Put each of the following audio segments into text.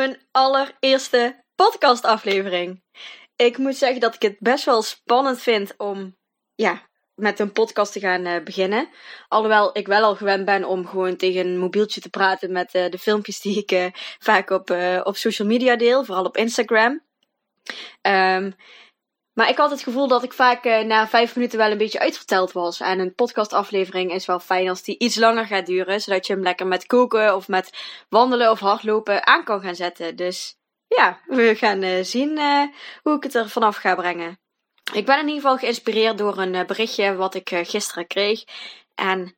Mijn allereerste podcastaflevering. Ik moet zeggen dat ik het best wel spannend vind om ja, met een podcast te gaan uh, beginnen. Alhoewel ik wel al gewend ben om gewoon tegen een mobieltje te praten met uh, de filmpjes die ik uh, vaak op, op social media deel, vooral op Instagram. Um, maar ik had het gevoel dat ik vaak na vijf minuten wel een beetje uitverteld was. En een podcastaflevering is wel fijn als die iets langer gaat duren, zodat je hem lekker met koken of met wandelen of hardlopen aan kan gaan zetten. Dus ja, we gaan zien hoe ik het er vanaf ga brengen. Ik ben in ieder geval geïnspireerd door een eh, berichtje wat ik eh, gisteren kreeg. En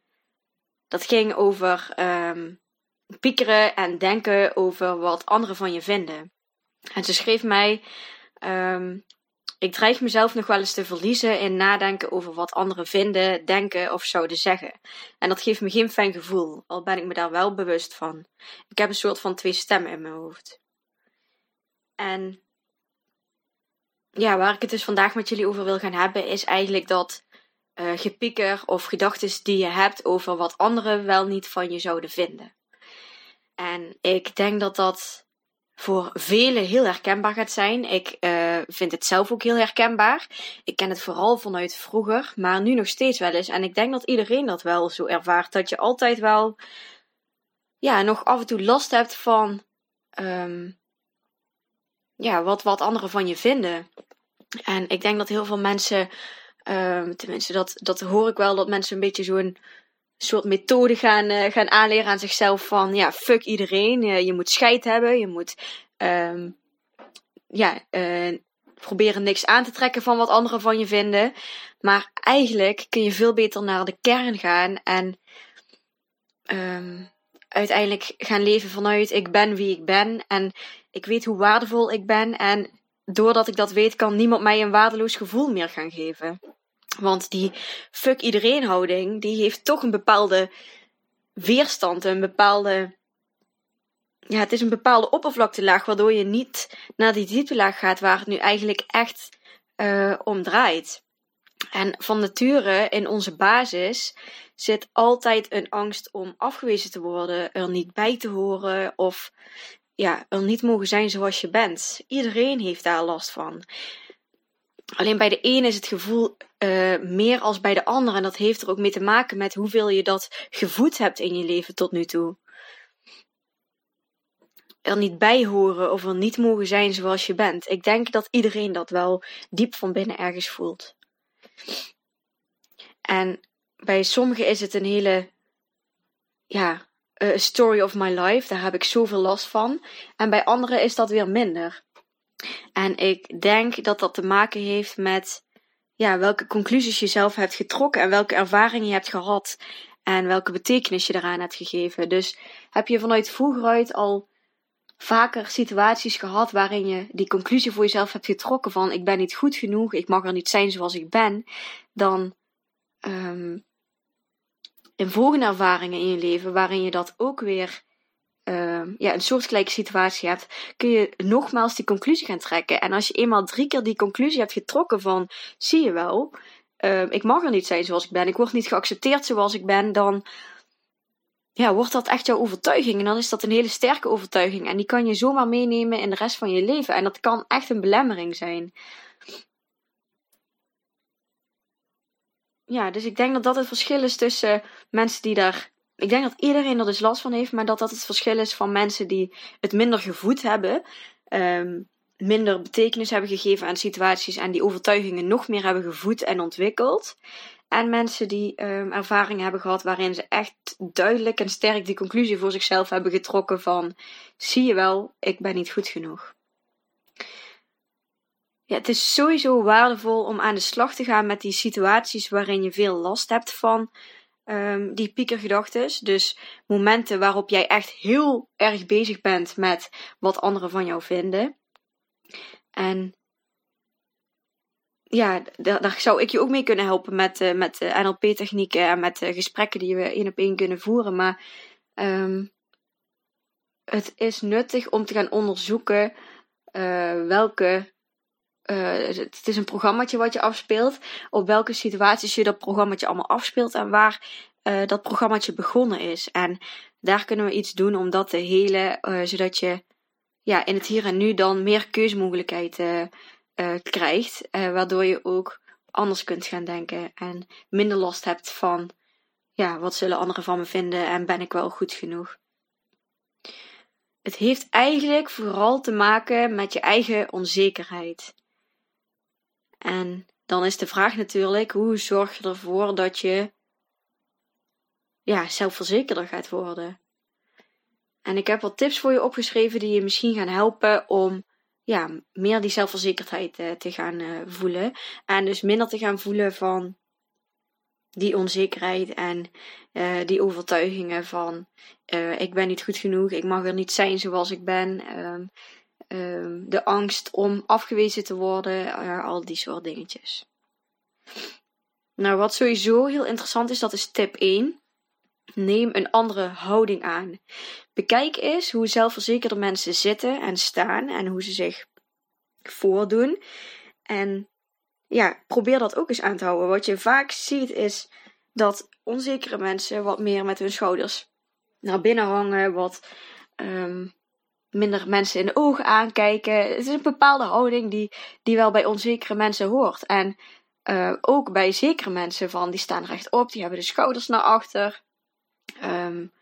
dat ging over um, piekeren en denken over wat anderen van je vinden. En ze schreef mij: um, Ik dreig mezelf nog wel eens te verliezen in nadenken over wat anderen vinden, denken of zouden zeggen. En dat geeft me geen fijn gevoel, al ben ik me daar wel bewust van. Ik heb een soort van twee stemmen in mijn hoofd. En ja, waar ik het dus vandaag met jullie over wil gaan hebben, is eigenlijk dat uh, gepieker of gedachten die je hebt over wat anderen wel niet van je zouden vinden. En ik denk dat dat voor velen heel herkenbaar gaat zijn. Ik uh, vind het zelf ook heel herkenbaar. Ik ken het vooral vanuit vroeger, maar nu nog steeds wel eens. En ik denk dat iedereen dat wel zo ervaart. Dat je altijd wel, ja, nog af en toe last hebt van um, ja, wat, wat anderen van je vinden. En ik denk dat heel veel mensen, um, tenminste, dat, dat hoor ik wel, dat mensen een beetje zo'n soort methode gaan, uh, gaan aanleren aan zichzelf van, ja, fuck iedereen. Uh, je moet scheid hebben, je moet, um, ja, uh, proberen niks aan te trekken van wat anderen van je vinden. Maar eigenlijk kun je veel beter naar de kern gaan en um, uiteindelijk gaan leven vanuit ik ben wie ik ben en ik weet hoe waardevol ik ben en doordat ik dat weet kan niemand mij een waardeloos gevoel meer gaan geven. Want die fuck iedereen houding, die heeft toch een bepaalde weerstand, een bepaalde ja, het is een bepaalde oppervlaktelaag waardoor je niet naar die dieptelaag gaat waar het nu eigenlijk echt uh, om draait. En van nature in onze basis zit altijd een angst om afgewezen te worden, er niet bij te horen of ja, er niet mogen zijn zoals je bent. Iedereen heeft daar last van. Alleen bij de een is het gevoel uh, meer als bij de ander. En dat heeft er ook mee te maken met hoeveel je dat gevoed hebt in je leven tot nu toe. Er niet bij horen of er niet mogen zijn zoals je bent. Ik denk dat iedereen dat wel diep van binnen ergens voelt. En bij sommigen is het een hele ja, uh, story of my life. Daar heb ik zoveel last van. En bij anderen is dat weer minder. En ik denk dat dat te maken heeft met ja, welke conclusies je zelf hebt getrokken en welke ervaringen je hebt gehad en welke betekenis je eraan hebt gegeven. Dus heb je vanuit vroeger uit al vaker situaties gehad waarin je die conclusie voor jezelf hebt getrokken van ik ben niet goed genoeg, ik mag er niet zijn zoals ik ben, dan um, in volgende ervaringen in je leven waarin je dat ook weer uh, ja, een soortgelijke situatie hebt, kun je nogmaals die conclusie gaan trekken. En als je eenmaal drie keer die conclusie hebt getrokken van, zie je wel, uh, ik mag er niet zijn zoals ik ben, ik word niet geaccepteerd zoals ik ben, dan ja, wordt dat echt jouw overtuiging. En dan is dat een hele sterke overtuiging. En die kan je zomaar meenemen in de rest van je leven. En dat kan echt een belemmering zijn. ja, dus ik denk dat dat het verschil is tussen mensen die daar. Ik denk dat iedereen er dus last van heeft, maar dat dat het verschil is van mensen die het minder gevoed hebben, um, minder betekenis hebben gegeven aan situaties en die overtuigingen nog meer hebben gevoed en ontwikkeld. En mensen die um, ervaring hebben gehad waarin ze echt duidelijk en sterk die conclusie voor zichzelf hebben getrokken van zie je wel, ik ben niet goed genoeg. Ja, het is sowieso waardevol om aan de slag te gaan met die situaties waarin je veel last hebt van um, die piekergedachtes. Dus momenten waarop jij echt heel erg bezig bent met wat anderen van jou vinden. En ja, daar, zou ik je ook mee kunnen helpen met, uh, met uh, NLP-technieken en met uh, gesprekken die we één op één kunnen voeren. Maar um, het is nuttig om te gaan onderzoeken welke het is een programmaatje wat je afspeelt. Op welke situaties je dat programmaatje allemaal afspeelt en waar dat programmaatje begonnen is. En daar kunnen we iets doen om dat te helen, zodat je ja, in het hier en nu dan meer keuzemogelijkheden krijgt. waardoor je ook anders kunt gaan denken en minder last hebt van ja, wat zullen anderen van me vinden en ben ik wel goed genoeg. Het heeft eigenlijk vooral te maken met je eigen onzekerheid. En dan is de vraag natuurlijk, hoe zorg je ervoor dat je ja, zelfverzekerder gaat worden? En ik heb wat tips voor je opgeschreven die je misschien gaan helpen om ja, meer die zelfverzekerdheid uh, te gaan uh, voelen. En dus minder te gaan voelen van die onzekerheid en uh, die overtuigingen van ik ben niet goed genoeg, ik mag er niet zijn zoals ik ben. Um, um, de angst om afgewezen te worden, al die soort dingetjes. Nou, wat sowieso heel interessant is, dat is tip 1. Neem een andere houding aan. Bekijk eens hoe zelfverzekerde mensen zitten en staan en hoe ze zich voordoen. En ja, probeer dat ook eens aan te houden. Wat je vaak ziet is dat onzekere mensen wat meer met hun schouders naar binnen hangen, wat um, minder mensen in de ogen aankijken. Het is een bepaalde houding die, die wel bij onzekere mensen hoort. En uh, ook bij zekere mensen van die staan rechtop, die hebben de schouders naar achter. Um,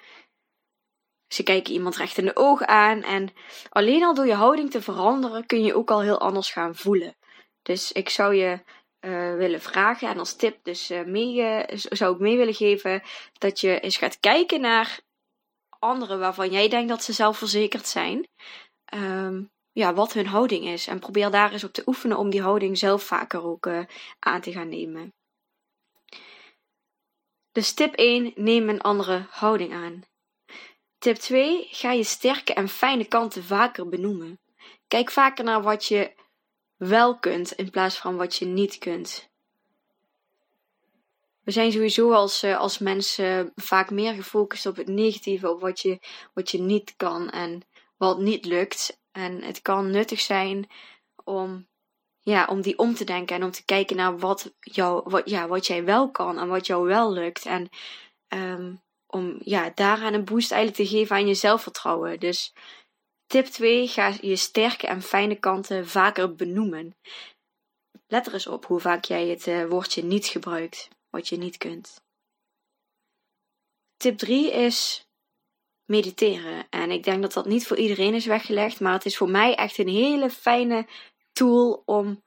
ze kijken iemand recht in de ogen aan. En alleen al door je houding te veranderen kun je ook al heel anders gaan voelen. Dus ik zou je uh, willen vragen en als tip dus uh, mee, zou ik mee willen geven dat je eens gaat kijken naar anderen waarvan jij denkt dat ze zelfverzekerd zijn, um, ja, wat hun houding is. En probeer daar eens op te oefenen om die houding zelf vaker ook aan te gaan nemen. Dus tip 1, neem een andere houding aan. Tip 2, ga je sterke en fijne kanten vaker benoemen. Kijk vaker naar wat je wel kunt in plaats van wat je niet kunt we zijn sowieso als, uh, als mensen vaak meer gefocust op het negatieve, op wat je, wat je niet kan en wat niet lukt. En het kan nuttig zijn om, ja, om die om te denken en om te kijken naar wat, jou, wat, ja, wat jij wel kan en wat jou wel lukt. En um, om ja, daaraan een boost eigenlijk te geven aan je zelfvertrouwen. Dus tip 2, ga je sterke en fijne kanten vaker benoemen. Let er eens op hoe vaak jij het uh, woordje niet gebruikt wat je niet kunt. Tip 3 is mediteren. En ik denk dat dat niet voor iedereen is weggelegd, maar het is voor mij echt een hele fijne tool om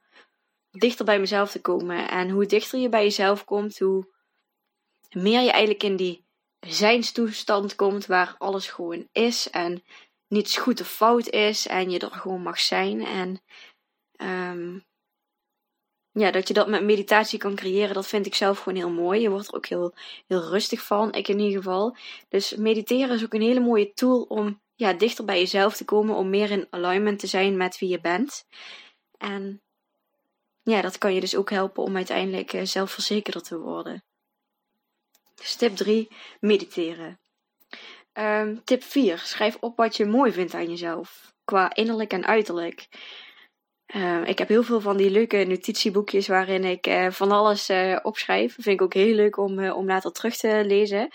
dichter bij mezelf te komen. En hoe dichter je bij jezelf komt, hoe meer je eigenlijk in die zijnstoestand komt waar alles gewoon is en niets goed of fout is en je er gewoon mag zijn. En um, ja, dat je dat met meditatie kan creëren, dat vind ik zelf gewoon heel mooi. Je wordt er ook heel, heel rustig van, ik in ieder geval. Dus mediteren is ook een hele mooie tool om ja, dichter bij jezelf te komen, om meer in alignment te zijn met wie je bent. En ja, dat kan je dus ook helpen om uiteindelijk uh, zelfverzekerder te worden. Dus tip 3, mediteren. Tip 4, schrijf op wat je mooi vindt aan jezelf, qua innerlijk en uiterlijk. Uh, ik heb heel veel van die leuke notitieboekjes waarin ik uh, van alles uh, opschrijf. Vind ik ook heel leuk om, om later terug te lezen.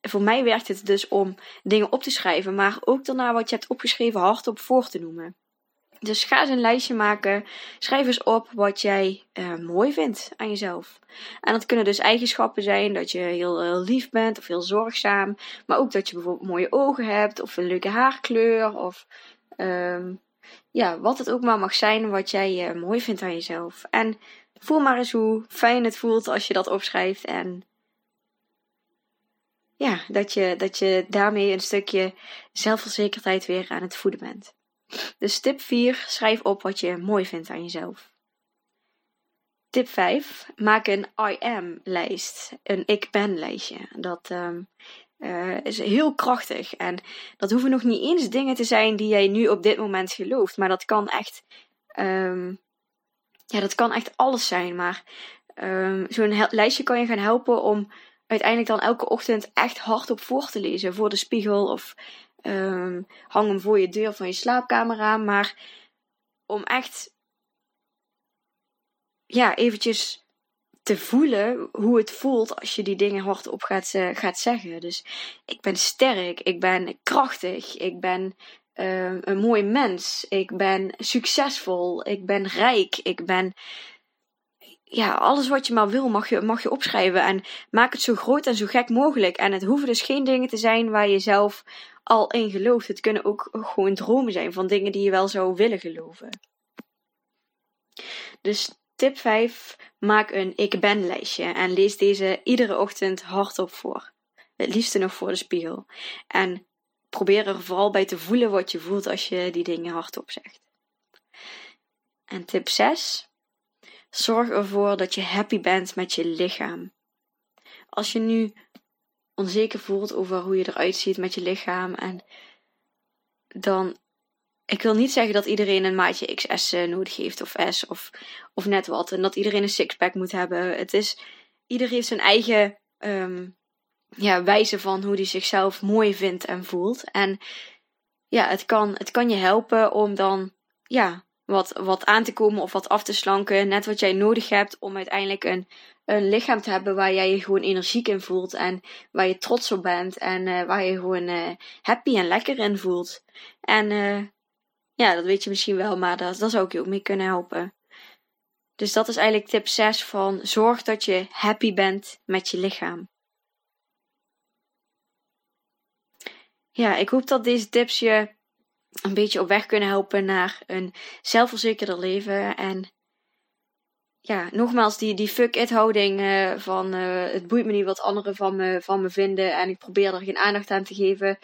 Voor mij werkt het dus om dingen op te schrijven, maar ook daarna wat je hebt opgeschreven hardop voor te noemen. Dus ga eens een lijstje maken. Schrijf eens op wat jij mooi vindt aan jezelf. En dat kunnen dus eigenschappen zijn dat je heel, heel lief bent of heel zorgzaam. Maar ook dat je bijvoorbeeld mooie ogen hebt of een leuke haarkleur of um, ja, wat het ook maar mag zijn wat jij uh, mooi vindt aan jezelf. En voel maar eens hoe fijn het voelt als je dat opschrijft. En ja, dat je, dat je daarmee een stukje zelfverzekerdheid weer aan het voeden bent. Dus tip 4, schrijf op wat je mooi vindt aan jezelf. Tip 5, maak een I am lijst, een ik ben lijstje. Dat um, uh, is heel krachtig en dat hoeven nog niet eens dingen te zijn die jij nu op dit moment gelooft, maar dat kan echt, um, ja, dat kan echt alles zijn. Maar um, zo'n lijstje kan je gaan helpen om uiteindelijk dan elke ochtend echt hardop voor te lezen voor de spiegel of um, hang hem voor je deur van je slaapkamer aan. Maar om echt ja, eventjes te voelen hoe het voelt als je die dingen hardop gaat, uh, gaat zeggen. Dus ik ben sterk, ik ben krachtig, ik ben uh, een mooi mens, ik ben succesvol, ik ben rijk, ik ben ja, alles wat je maar wil mag je, mag je opschrijven. En maak het zo groot en zo gek mogelijk. En het hoeven dus geen dingen te zijn waar je zelf al in gelooft. Het kunnen ook gewoon dromen zijn van dingen die je wel zou willen geloven. Dus tip 5. Maak een ik ben lijstje. En lees deze iedere ochtend hardop voor. Het liefste nog voor de spiegel. En probeer er vooral bij te voelen wat je voelt als je die dingen hardop zegt. En tip 6. Zorg ervoor dat je happy bent met je lichaam. Als je nu onzeker voelt over hoe je eruit ziet met je lichaam en dan ik wil niet zeggen dat iedereen een maatje XS eh, nodig heeft of S of, of net wat. En dat iedereen een sixpack moet hebben. Het is, iedereen heeft zijn eigen um, ja, wijze van hoe hij zichzelf mooi vindt en voelt. En ja, het kan, het kan je helpen om dan ja, wat, wat aan te komen of wat af te slanken. Net wat jij nodig hebt om uiteindelijk een, een lichaam te hebben waar jij je gewoon energiek in voelt. En waar je trots op bent. En uh, waar je gewoon uh, happy en lekker in voelt. En uh, ja, dat weet je misschien wel, maar dat, dat zou ik je ook mee kunnen helpen. Dus dat is eigenlijk tip 6 van zorg dat je happy bent met je lichaam. Ja, ik hoop dat deze tips je een beetje op weg kunnen helpen naar een zelfverzekerder leven. En ja, nogmaals, die, die fuck-it houding uh, van uh, het boeit me niet wat anderen van me, van me vinden en ik probeer er geen aandacht aan te geven.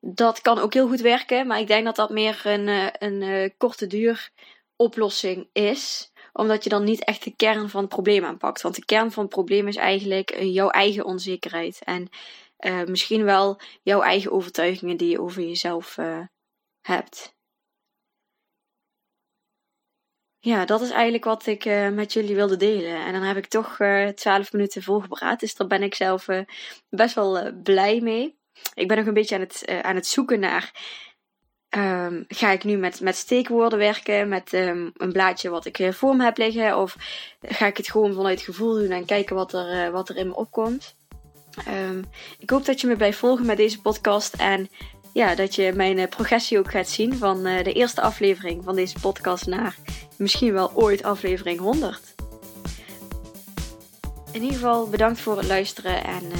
Dat kan ook heel goed werken, maar ik denk dat dat meer een, uh, een korte duur oplossing is. Omdat je dan niet echt de kern van het probleem aanpakt. Want de kern van het probleem is eigenlijk jouw eigen onzekerheid. En misschien wel jouw eigen overtuigingen die je over jezelf hebt. Ja, dat is eigenlijk wat ik uh, met jullie wilde delen. En dan heb ik toch uh, eh, 12 minuten volgepraat. Dus daar ben ik zelf uh, best wel blij mee. Ik ben nog een beetje aan het, aan het zoeken naar. Um, ga ik nu met, met steekwoorden werken, met um, een blaadje wat ik voor me heb liggen? Of ga ik het gewoon vanuit gevoel doen en kijken wat er, wat er in me opkomt? Um, ik hoop dat je me blijft volgen met deze podcast. En ja, dat je mijn eh, progressie ook gaat zien van uh, de eerste aflevering van deze podcast naar misschien wel ooit aflevering 100. In ieder geval bedankt voor het luisteren en uh,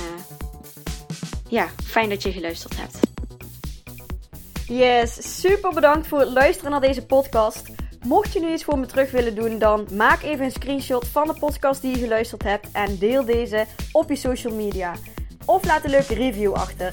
ja, fijn dat je geluisterd hebt. Yes, super bedankt voor het luisteren naar deze podcast. Mocht je nu iets voor me terug willen doen, dan maak even een screenshot van de podcast die je geluisterd hebt en deel deze op je social media. Of laat een leuke review achter.